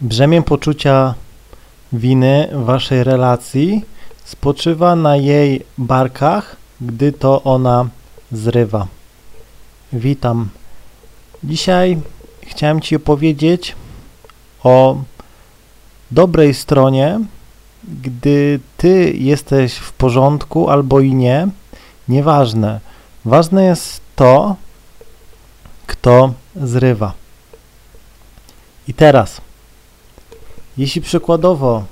Brzemię poczucia winy waszej relacji spoczywa na jej barkach, gdy to ona zrywa. Witam. Dzisiaj chciałem Ci opowiedzieć o dobrej stronie, gdy Ty jesteś w porządku albo i nie. Nieważne. Ważne jest to, kto zrywa. I teraz, jeśli przykładowo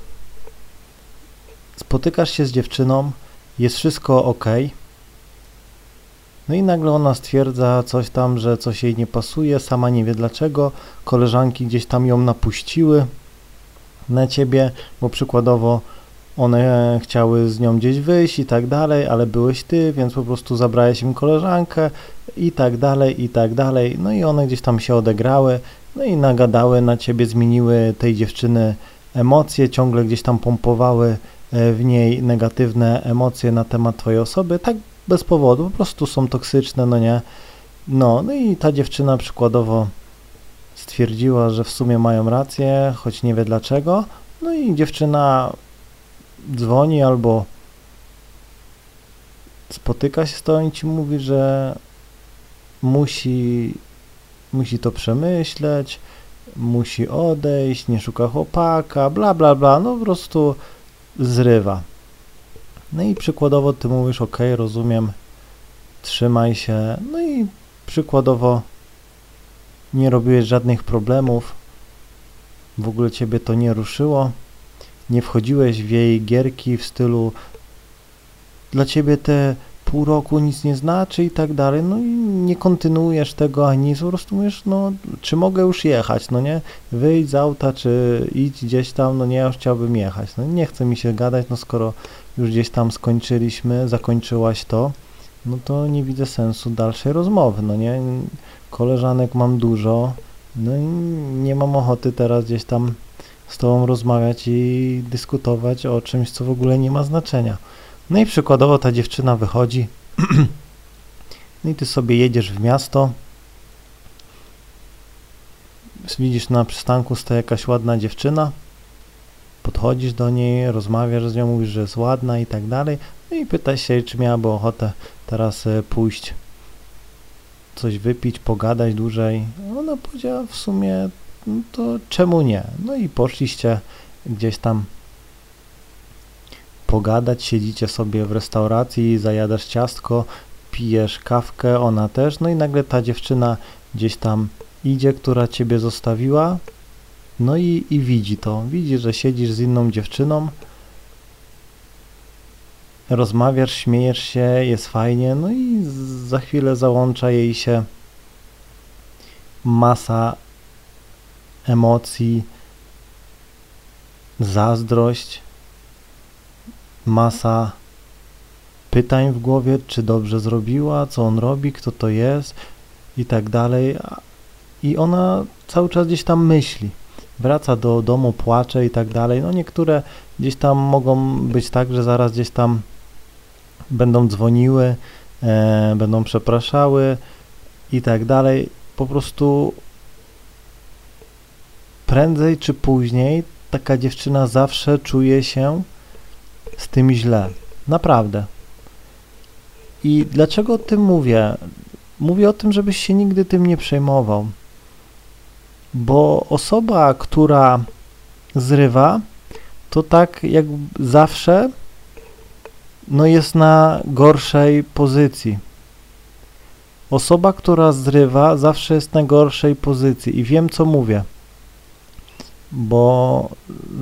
spotykasz się z dziewczyną, jest wszystko ok, no i nagle ona stwierdza coś tam, że coś jej nie pasuje, sama nie wie dlaczego, koleżanki gdzieś tam ją napuściły na ciebie, bo przykładowo one chciały z nią gdzieś wyjść i tak dalej, ale byłeś ty, więc po prostu zabrałeś im koleżankę i tak dalej, i tak dalej. No i one gdzieś tam się odegrały, no i nagadały na ciebie, zmieniły tej dziewczyny emocje, ciągle gdzieś tam pompowały e, w niej negatywne emocje na temat twojej osoby, tak bez powodu, po prostu są toksyczne, no nie. No, no i ta dziewczyna przykładowo stwierdziła, że w sumie mają rację, choć nie wie dlaczego. No i dziewczyna dzwoni albo spotyka się z tobą i ci mówi, że musi, musi to przemyśleć, musi odejść, nie szuka chłopaka, bla bla bla, no po prostu zrywa. No i przykładowo ty mówisz, ok, rozumiem, trzymaj się, no i przykładowo nie robiłeś żadnych problemów, w ogóle ciebie to nie ruszyło, nie wchodziłeś w jej gierki w stylu dla ciebie te pół roku nic nie znaczy i tak dalej, no i nie kontynuujesz tego ani po prostu mówisz, no czy mogę już jechać, no nie, wyjdź z auta, czy idź gdzieś tam, no nie, ja już chciałbym jechać, no nie chce mi się gadać, no skoro już gdzieś tam skończyliśmy, zakończyłaś to, no to nie widzę sensu dalszej rozmowy, no nie, koleżanek mam dużo, no i nie mam ochoty teraz gdzieś tam z tobą rozmawiać i dyskutować o czymś, co w ogóle nie ma znaczenia. No i przykładowo ta dziewczyna wychodzi, no i ty sobie jedziesz w miasto, widzisz na przystanku stoi jakaś ładna dziewczyna, podchodzisz do niej, rozmawiasz z nią, mówisz, że jest ładna i tak dalej, no i pytasz się, czy miałaby ochotę teraz e, pójść coś wypić, pogadać dłużej. Ona powiedziała w sumie, no to czemu nie? No i poszliście gdzieś tam pogadać, siedzicie sobie w restauracji, zajadasz ciastko, pijesz kawkę, ona też, no i nagle ta dziewczyna gdzieś tam idzie, która ciebie zostawiła, no i, i widzi to, widzi, że siedzisz z inną dziewczyną, rozmawiasz, śmiejesz się, jest fajnie, no i za chwilę załącza jej się masa emocji, zazdrość, masa pytań w głowie, czy dobrze zrobiła, co on robi, kto to jest i tak dalej. I ona cały czas gdzieś tam myśli. Wraca do domu, płacze i tak dalej. No niektóre gdzieś tam mogą być tak, że zaraz gdzieś tam będą dzwoniły, e, będą przepraszały i tak dalej. Po prostu prędzej czy później taka dziewczyna zawsze czuje się tym źle. Naprawdę. I dlaczego o tym mówię? Mówię o tym, żebyś się nigdy tym nie przejmował. Bo osoba, która zrywa, to tak jak zawsze no jest na gorszej pozycji. Osoba, która zrywa, zawsze jest na gorszej pozycji i wiem, co mówię bo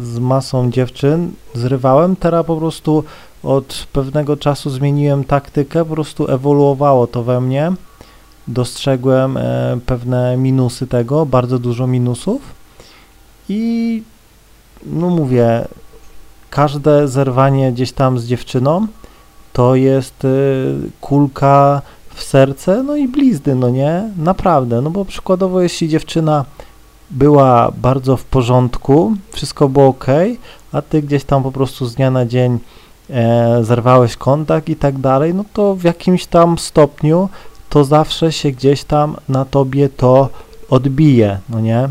z masą dziewczyn zrywałem, teraz po prostu od pewnego czasu zmieniłem taktykę, po prostu ewoluowało to we mnie, dostrzegłem e, pewne minusy tego, bardzo dużo minusów. I no mówię, każde zerwanie gdzieś tam z dziewczyną to jest e, kulka w serce, no i blizny, no nie? Naprawdę, no bo przykładowo jeśli dziewczyna była bardzo w porządku, wszystko było ok, a ty gdzieś tam po prostu z dnia na dzień e, zerwałeś kontakt i tak dalej, no to w jakimś tam stopniu to zawsze się gdzieś tam na tobie to odbije, no nie?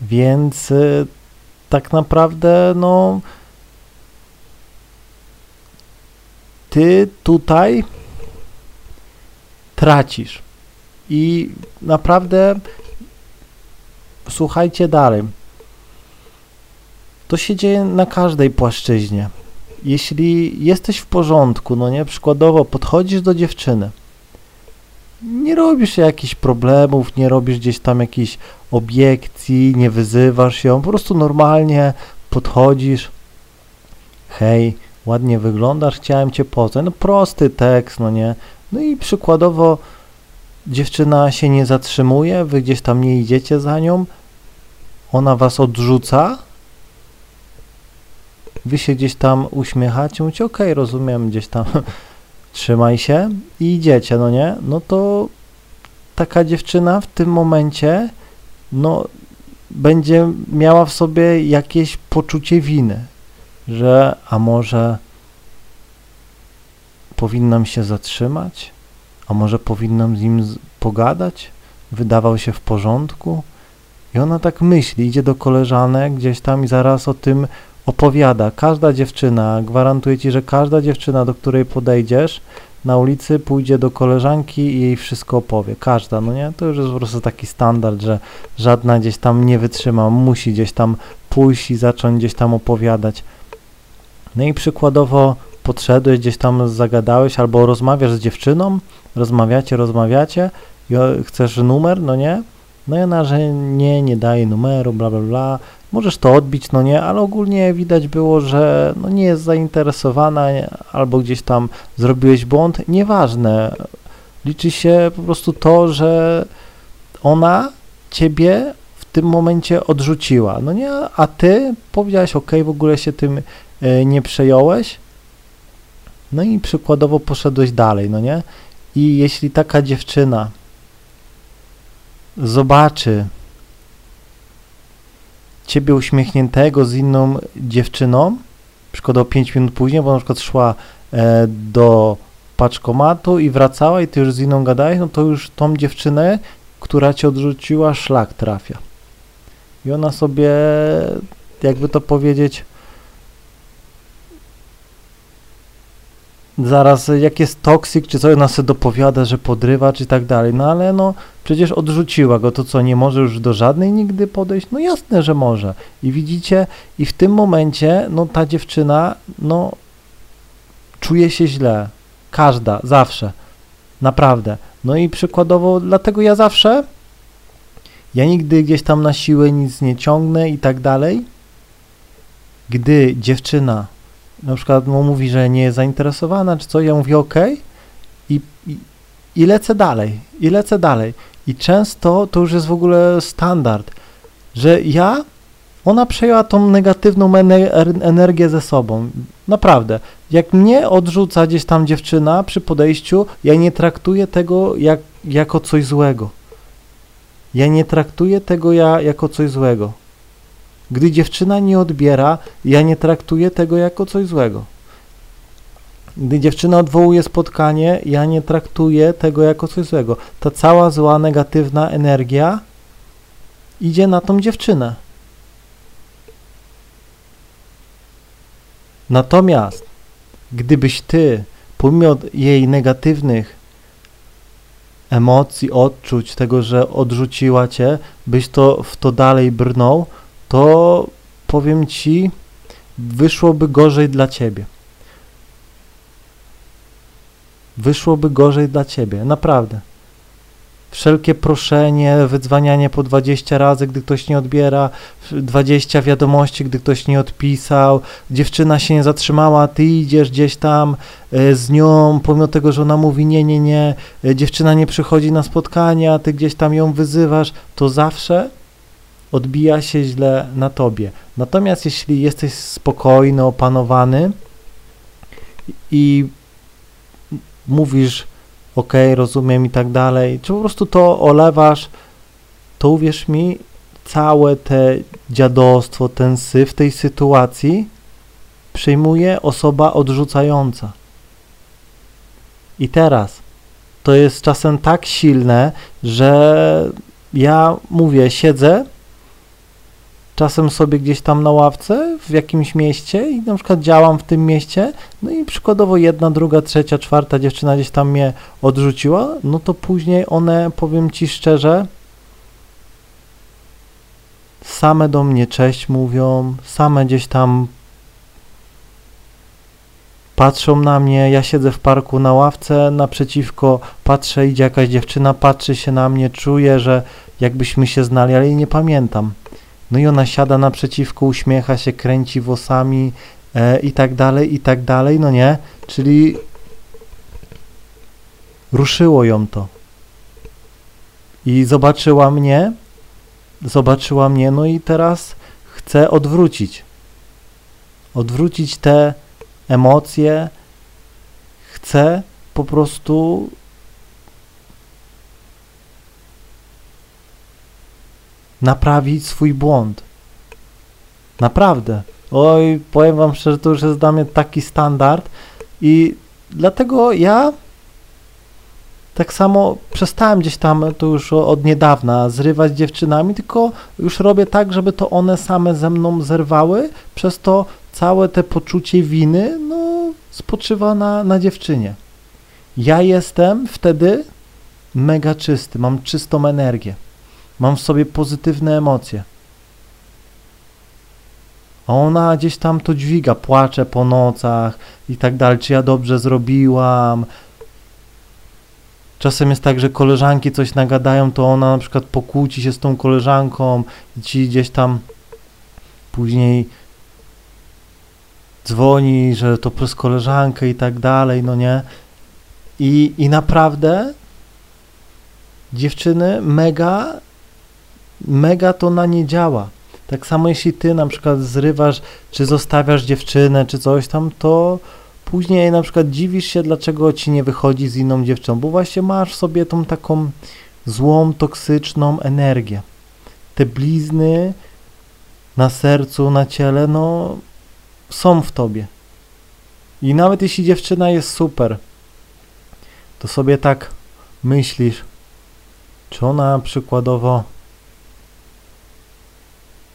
Więc y, tak naprawdę, no, ty tutaj tracisz. I naprawdę słuchajcie dalej. To się dzieje na każdej płaszczyźnie. Jeśli jesteś w porządku, no nie, przykładowo podchodzisz do dziewczyny, nie robisz jakichś problemów, nie robisz gdzieś tam jakichś obiekcji, nie wyzywasz ją, po prostu normalnie podchodzisz, hej, ładnie wyglądasz, chciałem cię poznać, no prosty tekst, no nie, no i przykładowo dziewczyna się nie zatrzymuje, wy gdzieś tam nie idziecie za nią, ona was odrzuca, wy się gdzieś tam uśmiechacie, mówicie, okej, okay, rozumiem, gdzieś tam. Trzymaj się i idziecie, no nie? No to taka dziewczyna w tym momencie, no, będzie miała w sobie jakieś poczucie winy, że a może powinnam się zatrzymać, a może powinnam z nim pogadać, wydawał się w porządku. I ona tak myśli, idzie do koleżanek gdzieś tam i zaraz o tym opowiada. Każda dziewczyna, gwarantuję ci, że każda dziewczyna, do której podejdziesz na ulicy, pójdzie do koleżanki i jej wszystko opowie. Każda, no nie? To już jest po prostu taki standard, że żadna gdzieś tam nie wytrzyma, musi gdzieś tam pójść i zacząć gdzieś tam opowiadać. No i przykładowo podszedłeś, gdzieś tam zagadałeś, albo rozmawiasz z dziewczyną, rozmawiacie, rozmawiacie i chcesz numer, no nie? No i ona, że nie, nie daje numeru, bla, bla, bla. Możesz to odbić, no nie, ale ogólnie widać było, że no nie jest zainteresowana albo gdzieś tam zrobiłeś błąd. Nieważne. Liczy się po prostu to, że ona ciebie w tym momencie odrzuciła, no nie, a ty powiedziałeś, ok, w ogóle się tym y, nie przejąłeś, no i przykładowo poszedłeś dalej, no nie? I jeśli taka dziewczyna zobaczy ciebie uśmiechniętego z inną dziewczyną, przykładowo 5 minut później, bo na przykład szła e, do paczkomatu i wracała i ty już z inną gadałeś, no to już tą dziewczynę, która cię odrzuciła, szlak trafia. I ona sobie, jakby to powiedzieć, zaraz jak jest toksyk, czy coś, ona sobie dopowiada, że podrywa, czy tak dalej, no ale no przecież odrzuciła go, to co, nie może już do żadnej nigdy podejść? No jasne, że może. I widzicie, i w tym momencie, no ta dziewczyna, no czuje się źle. Każda, zawsze. Naprawdę. No i przykładowo, dlatego ja zawsze, ja nigdy gdzieś tam na siłę nic nie ciągnę i tak dalej. Gdy dziewczyna na przykład mu mówi, że nie jest zainteresowana, czy co, ja mówię ok i, i, i lecę dalej, i lecę dalej. I często to już jest w ogóle standard, że ja, ona przejęła tą negatywną energię ze sobą. Naprawdę. Jak mnie odrzuca gdzieś tam dziewczyna przy podejściu, ja nie traktuję tego jak, jako coś złego. Ja nie traktuję tego ja, jako coś złego. Gdy dziewczyna nie odbiera, ja nie traktuję tego jako coś złego. Gdy dziewczyna odwołuje spotkanie, ja nie traktuję tego jako coś złego. Ta cała zła, negatywna energia idzie na tą dziewczynę. Natomiast gdybyś ty, pomimo jej negatywnych emocji, odczuć, tego, że odrzuciła cię, byś to w to dalej brnął, to powiem ci, wyszłoby gorzej dla ciebie. Wyszłoby gorzej dla ciebie, naprawdę. Wszelkie proszenie, wydzwanianie po 20 razy, gdy ktoś nie odbiera, 20 wiadomości, gdy ktoś nie odpisał, dziewczyna się nie zatrzymała, ty idziesz gdzieś tam e, z nią, pomimo tego, że ona mówi nie, nie, nie, e, dziewczyna nie przychodzi na spotkania, ty gdzieś tam ją wyzywasz, to zawsze odbija się źle na tobie. Natomiast jeśli jesteś spokojny, opanowany i mówisz ok, rozumiem i tak dalej, czy po prostu to olewasz, to uwierz mi, całe te dziadostwo, ten syf w tej sytuacji przyjmuje osoba odrzucająca. I teraz to jest czasem tak silne, że ja mówię, siedzę czasem sobie gdzieś tam na ławce w jakimś mieście i na przykład działam w tym mieście, no i przykładowo jedna, druga, trzecia, czwarta dziewczyna gdzieś tam mnie odrzuciła, no to później one, powiem ci szczerze, same do mnie cześć mówią, same gdzieś tam patrzą na mnie, ja siedzę w parku na ławce, naprzeciwko patrzę, idzie jakaś dziewczyna, patrzy się na mnie, czuję, że jakbyśmy się znali, ale jej nie pamiętam. No i ona siada naprzeciwko, uśmiecha się, kręci włosami e, i tak dalej, i tak dalej, no nie? Czyli ruszyło ją to. I zobaczyła mnie, zobaczyła mnie, no i teraz chce odwrócić. Odwrócić te emocje, chce po prostu naprawić swój błąd. Naprawdę. Oj, powiem wam szczerze, to już jest dla mnie taki standard i dlatego ja tak samo przestałem gdzieś tam, to już od niedawna, zrywać z dziewczynami, tylko już robię tak, żeby to one same ze mną zerwały, przez to całe te poczucie winy, no, spoczywa na, na dziewczynie. Ja jestem wtedy mega czysty, mam czystą energię. Mam w sobie pozytywne emocje. A ona gdzieś tam to dźwiga, płacze po nocach i tak dalej, czy ja dobrze zrobiłam. Czasem jest tak, że koleżanki coś nagadają, to ona na przykład pokłóci się z tą koleżanką i ci gdzieś tam później dzwoni, że to przez koleżankę i tak dalej, no nie? I, i naprawdę dziewczyny mega mega to na nie działa. Tak samo jeśli ty na przykład zrywasz, czy zostawiasz dziewczynę, czy coś tam, to później na przykład dziwisz się, dlaczego ci nie wychodzi z inną dziewczyną, bo właśnie masz sobie tą taką złą, toksyczną energię. Te blizny na sercu, na ciele, no są w tobie. I nawet jeśli dziewczyna jest super, to sobie tak myślisz, czy ona przykładowo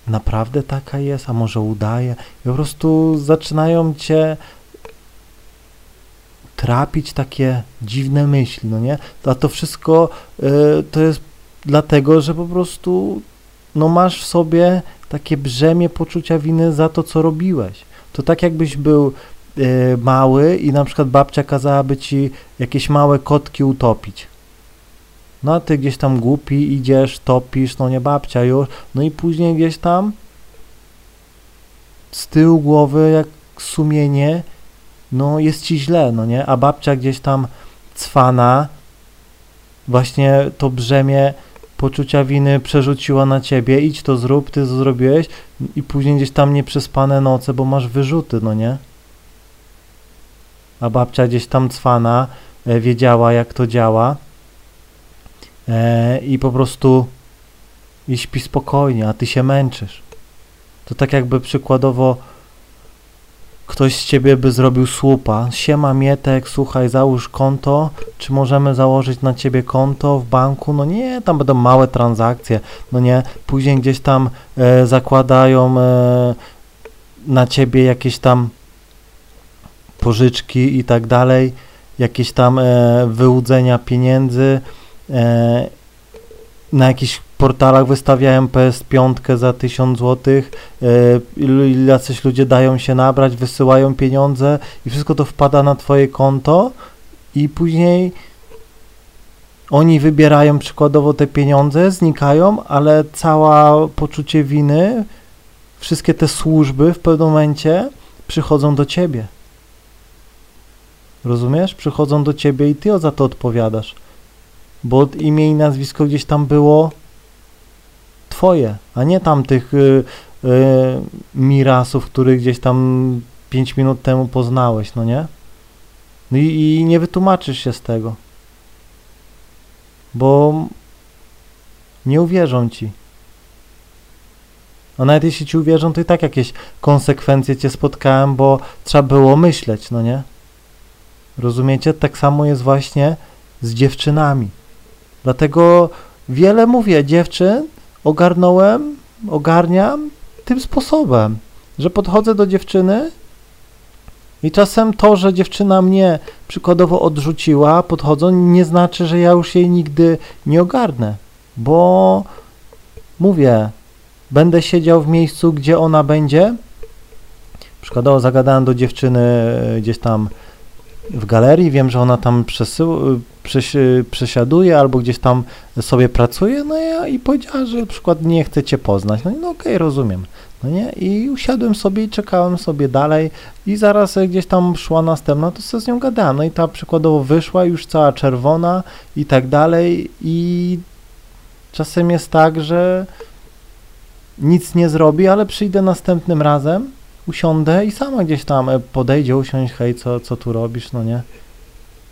naprawdę taka jest, a może udaje. I po prostu zaczynają cię trapić takie dziwne myśli, no nie? A to wszystko y, to jest dlatego, że po prostu no masz w sobie takie brzemię poczucia winy za to, co robiłeś. To tak jakbyś był y, mały i na przykład babcia kazałaby ci jakieś małe kotki utopić. No a ty gdzieś tam głupi idziesz, topisz, no nie babcia już, no i później gdzieś tam z tyłu głowy jak sumienie, no jest ci źle, no nie, a babcia gdzieś tam cwana, właśnie to brzemię poczucia winy przerzuciła na ciebie, idź to zrób, ty to zrobiłeś i później gdzieś tam nieprzespane noce, bo masz wyrzuty, no nie? A babcia gdzieś tam cwana, e, wiedziała jak to działa, i po prostu i śpi spokojnie, a ty się męczysz. To tak jakby przykładowo ktoś z ciebie by zrobił słupa. Siema Mietek, słuchaj, załóż konto, czy możemy założyć na ciebie konto w banku? No nie, tam będą małe transakcje, no nie, później gdzieś tam e, zakładają e, na ciebie jakieś tam pożyczki i tak dalej, jakieś tam e, wyłudzenia pieniędzy, E, na jakichś portalach wystawiałem PS5 za 1000 zł, e, jacyś ludzie dają się nabrać, wysyłają pieniądze i wszystko to wpada na twoje konto i później oni wybierają przykładowo te pieniądze, znikają, ale cała poczucie winy, wszystkie te służby w pewnym momencie przychodzą do ciebie. Rozumiesz? Przychodzą do ciebie i ty za to odpowiadasz bo imię i nazwisko gdzieś tam było twoje, a nie tamtych y, y, mirasów, których gdzieś tam 5 minut temu poznałeś, no nie? No i, i nie wytłumaczysz się z tego, bo nie uwierzą ci. A nawet jeśli ci uwierzą, to i tak jakieś konsekwencje cię spotkałem, bo trzeba było myśleć, no nie? Rozumiecie? Tak samo jest właśnie z dziewczynami. Dlatego wiele mówię dziewczyn, ogarnąłem, ogarniam tym sposobem, że podchodzę do dziewczyny i czasem to, że dziewczyna mnie przykładowo odrzuciła, podchodzą, nie znaczy, że ja już jej nigdy nie ogarnę, bo mówię, będę siedział w miejscu, gdzie ona będzie. Przykładowo zagadałem do dziewczyny e, gdzieś tam w galerii, wiem, że ona tam przesiaduje albo gdzieś tam sobie pracuje, no ja i powiedziała, że na przykład nie chce cię poznać. No, no okej, okay, rozumiem. No nie? I usiadłem sobie i czekałem sobie dalej i zaraz gdzieś tam szła następna, to sobie z nią gadałem. No i ta przykładowo wyszła już cała czerwona i tak dalej i czasem jest tak, że nic nie zrobi, ale przyjdę następnym razem, usiądę i sama gdzieś tam e, podejdzie, usiąść, hej, co, co tu robisz, no nie?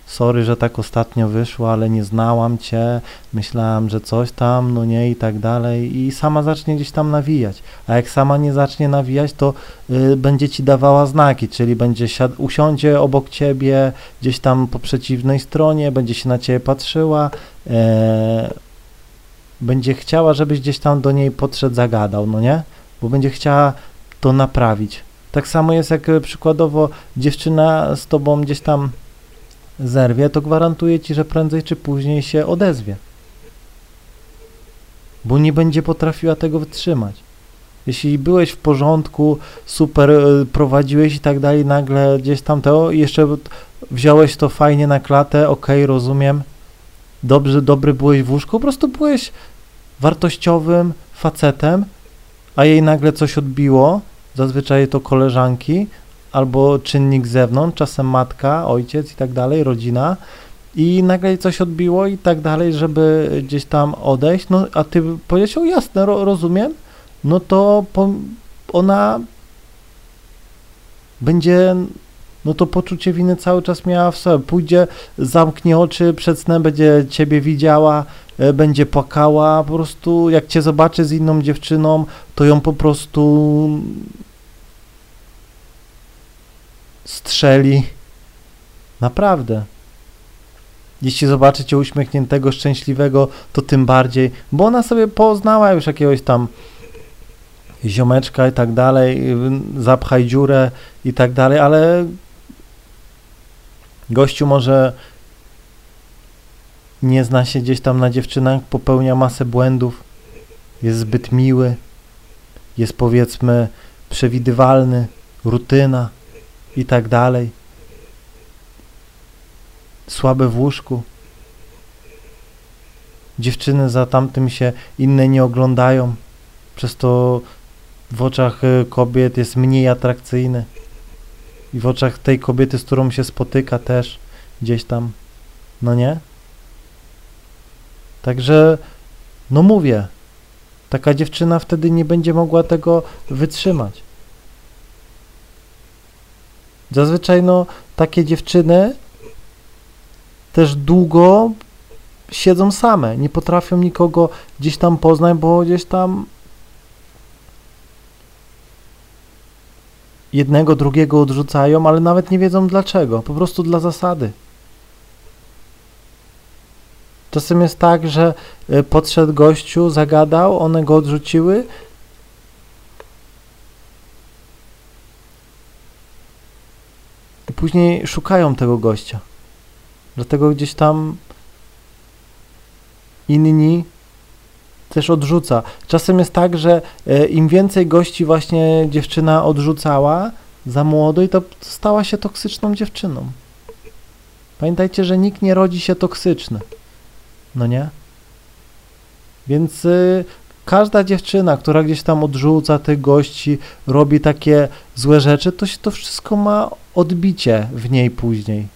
sorry, że tak ostatnio wyszło, ale nie znałam cię, myślałam, że coś tam, no nie i tak dalej i sama zacznie gdzieś tam nawijać, a jak sama nie zacznie nawijać, to y, będzie ci dawała znaki, czyli będzie siad- usiądzie obok ciebie, gdzieś tam po przeciwnej stronie, będzie się na ciebie patrzyła, e, będzie chciała, żebyś gdzieś tam do niej podszedł, zagadał, no nie? Bo będzie chciała to naprawić. Tak samo jest jak e, przykładowo dziewczyna z tobą gdzieś tam zerwie, to gwarantuję ci, że prędzej czy później się odezwie. Bo nie będzie potrafiła tego wytrzymać. Jeśli byłeś w porządku, super e, prowadziłeś i tak dalej, nagle gdzieś tam to, jeszcze wziąłeś to fajnie na klatę, ok, rozumiem, dobrze, dobry byłeś w łóżku, po prostu byłeś wartościowym facetem, a jej nagle coś odbiło, zazwyczaj to koleżanki, albo czynnik z zewnątrz, czasem matka, ojciec i tak dalej, rodzina. I nagle coś odbiło i tak dalej, żeby gdzieś tam odejść, no a ty powiedział, jasne, ro, rozumiem, no to po, ona będzie, no to poczucie winy cały czas miała w sobie, pójdzie, zamknie oczy, przed snem będzie ciebie widziała, będzie płakała, po prostu jak cię zobaczy z inną dziewczyną, to ją po prostu strzeli. Naprawdę. Jeśli zobaczycie uśmiechniętego, szczęśliwego, to tym bardziej, bo ona sobie poznała już jakiegoś tam ziomeczka i tak dalej, zapchaj dziurę i tak dalej, ale gościu może nie zna się gdzieś tam na dziewczynach, popełnia masę błędów, jest zbyt miły, jest powiedzmy przewidywalny, rutyna i tak dalej. Słabe w łóżku. Dziewczyny za tamtym się inne nie oglądają, przez to w oczach y, kobiet jest mniej atrakcyjny. I w oczach tej kobiety, z którą się spotyka też gdzieś tam. No nie? Także, no mówię, taka dziewczyna wtedy nie będzie mogła tego wytrzymać. Zazwyczaj no, takie dziewczyny też długo siedzą same, nie potrafią nikogo gdzieś tam poznać, bo gdzieś tam jednego, drugiego odrzucają, ale nawet nie wiedzą dlaczego, po prostu dla zasady. Czasem jest tak, że e, podszedł gościu, zagadał, one go odrzuciły, później szukają tego gościa. Dlatego gdzieś tam inni też odrzuca. Czasem jest tak, że e, im więcej gości właśnie dziewczyna odrzucała za młodo i to stała się toksyczną dziewczyną. Pamiętajcie, że nikt nie rodzi się toksyczny. No nie? Więc y, każda dziewczyna, która gdzieś tam odrzuca tych gości, robi takie złe rzeczy, to się to wszystko ma odbicie w niej później.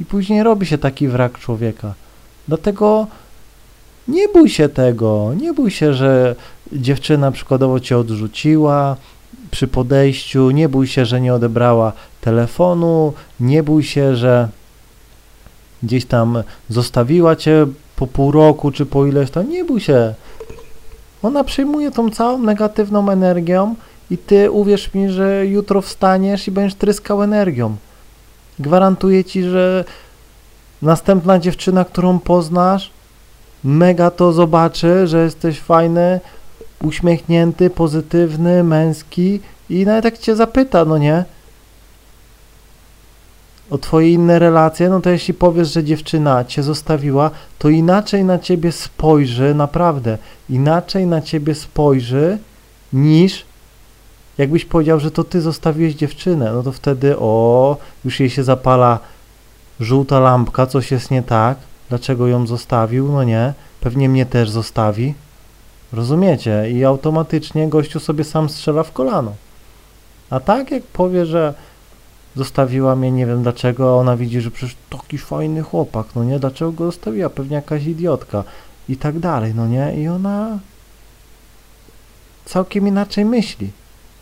I później robi się taki wrak człowieka. Dlatego nie bój się tego, nie bój się, że dziewczyna przykładowo cię odrzuciła przy podejściu, nie bój się, że nie odebrała telefonu, nie bój się, że gdzieś tam zostawiła cię po pół roku czy po ileś tam, nie bój się. Ona przyjmuje tą całą negatywną energią i ty uwierz mi, że jutro wstaniesz i będziesz tryskał energią. Gwarantuję ci, że następna dziewczyna, którą poznasz, mega to zobaczy, że jesteś fajny, uśmiechnięty, pozytywny, męski i nawet jak cię zapyta, no nie? O twoje inne relacje, no to jeśli powiesz, że dziewczyna cię zostawiła, to inaczej na ciebie spojrzy, naprawdę, inaczej na ciebie spojrzy, niż jakbyś powiedział, że to ty zostawiłeś dziewczynę, no to wtedy, o, już jej się zapala żółta lampka, coś jest nie tak, dlaczego ją zostawił, no nie, pewnie mnie też zostawi, rozumiecie, i automatycznie gościu sobie sam strzela w kolano. A tak jak powie, że zostawiła mnie, nie wiem dlaczego, a ona widzi, że przecież taki fajny chłopak, no nie, dlaczego go zostawiła, pewnie jakaś idiotka i tak dalej, no nie, i ona całkiem inaczej myśli.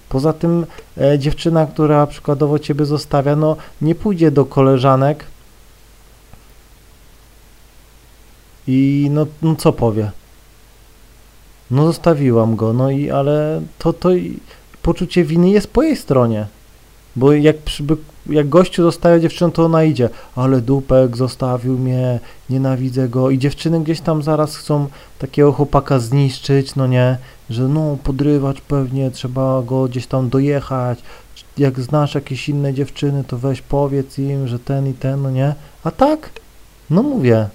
Poza tym e, dziewczyna, która przykładowo ciebie zostawia, no nie pójdzie do koleżanek i no, no co powie? No zostawiłam go, no i ale to, to poczucie winy jest po jej stronie. Bo jak, przyby, jak gościu zostaje dziewczyną, to ona idzie, ale dupek zostawił mnie, nienawidzę go. I dziewczyny gdzieś tam zaraz chcą takiego chłopaka zniszczyć, no nie, że no podrywać pewnie, trzeba go gdzieś tam dojechać, jak znasz jakieś inne dziewczyny, to weź powiedz im, że ten i ten, no nie, a tak, no mówię,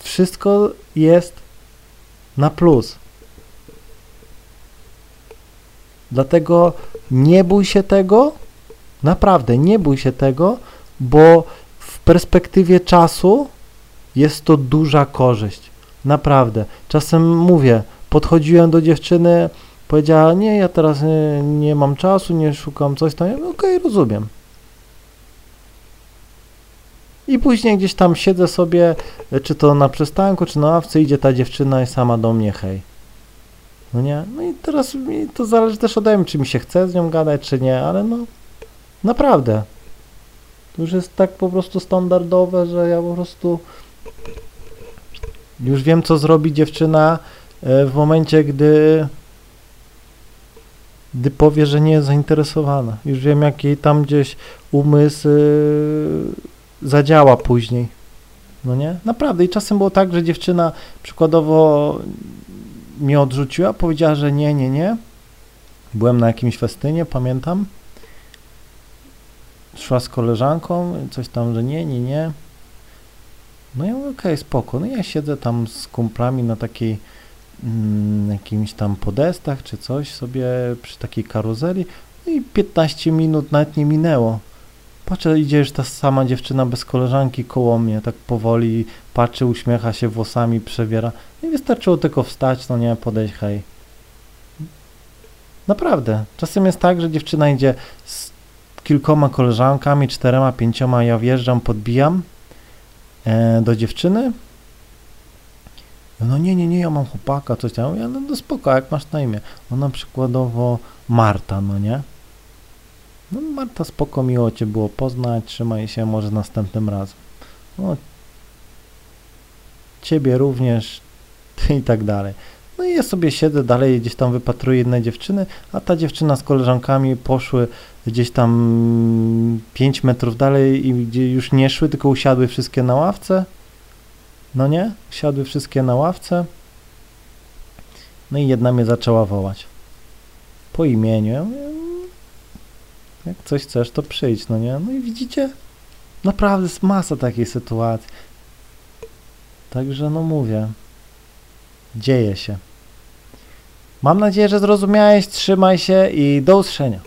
wszystko jest na plus. Dlatego nie bój się tego, naprawdę nie bój się tego, bo w perspektywie czasu jest to duża korzyść. Naprawdę. Czasem mówię, podchodziłem do dziewczyny, powiedziała, nie, ja teraz nie, nie mam czasu, nie szukam coś tam. Ja Okej, okay, rozumiem. I później gdzieś tam siedzę sobie, czy to na przystanku, czy na ławce, idzie ta dziewczyna i sama do mnie, hej. No nie? No i teraz mi to zależy też ode mnie, czy mi się chce z nią gadać, czy nie, ale no naprawdę. To już jest tak po prostu standardowe, że ja po prostu już wiem, co zrobi dziewczyna e, w momencie, gdy gdy powie, że nie jest zainteresowana. Już wiem, jak jej tam gdzieś umysł e, zadziała później. No nie? Naprawdę. I czasem było tak, że dziewczyna przykładowo mnie odrzuciła, powiedziała, że nie, nie, nie. Byłem na jakimś festynie, pamiętam. Szła z koleżanką, coś tam, że nie, nie, nie. No ja mówię, okej, okay, spoko. No ja siedzę tam z kumplami na takiej mm, jakimś tam podestach czy coś sobie przy takiej karuzeli. No i 15 minut nawet nie minęło. Patrzę, idzie już ta sama dziewczyna bez koleżanki koło mnie, tak powoli patrzy, uśmiecha się włosami, przebiera. I wystarczyło tylko wstać, no nie, podejść, hej. Naprawdę. Czasem jest tak, że dziewczyna idzie z kilkoma koleżankami, czterema, pięcioma, ja wjeżdżam, podbijam e, do dziewczyny. No nie, nie, nie, ja mam chłopaka, coś tam. Ja, no, no spoko, jak masz na imię? Ona przykładowo Marta, no nie? No Marta, spoko, miło Cię było poznać, trzymaj się, może następnym razem. No, Ciebie również i tak dalej. No i ja sobie siedzę dalej, gdzieś tam wypatruję jednej dziewczyny, a ta dziewczyna z koleżankami poszły gdzieś tam 5 metrów dalej i gdzie już nie szły, tylko usiadły wszystkie na ławce. No nie? Usiadły wszystkie na ławce. No i jedna mnie zaczęła wołać. Po imieniu. Ja mówię, jak coś chcesz, to przyjdź, no nie? No i widzicie? Naprawdę jest masa takiej sytuacji. Także no mówię, dzieje się. Mam nadzieję, że zrozumiałeś, trzymaj się i do usłyszenia.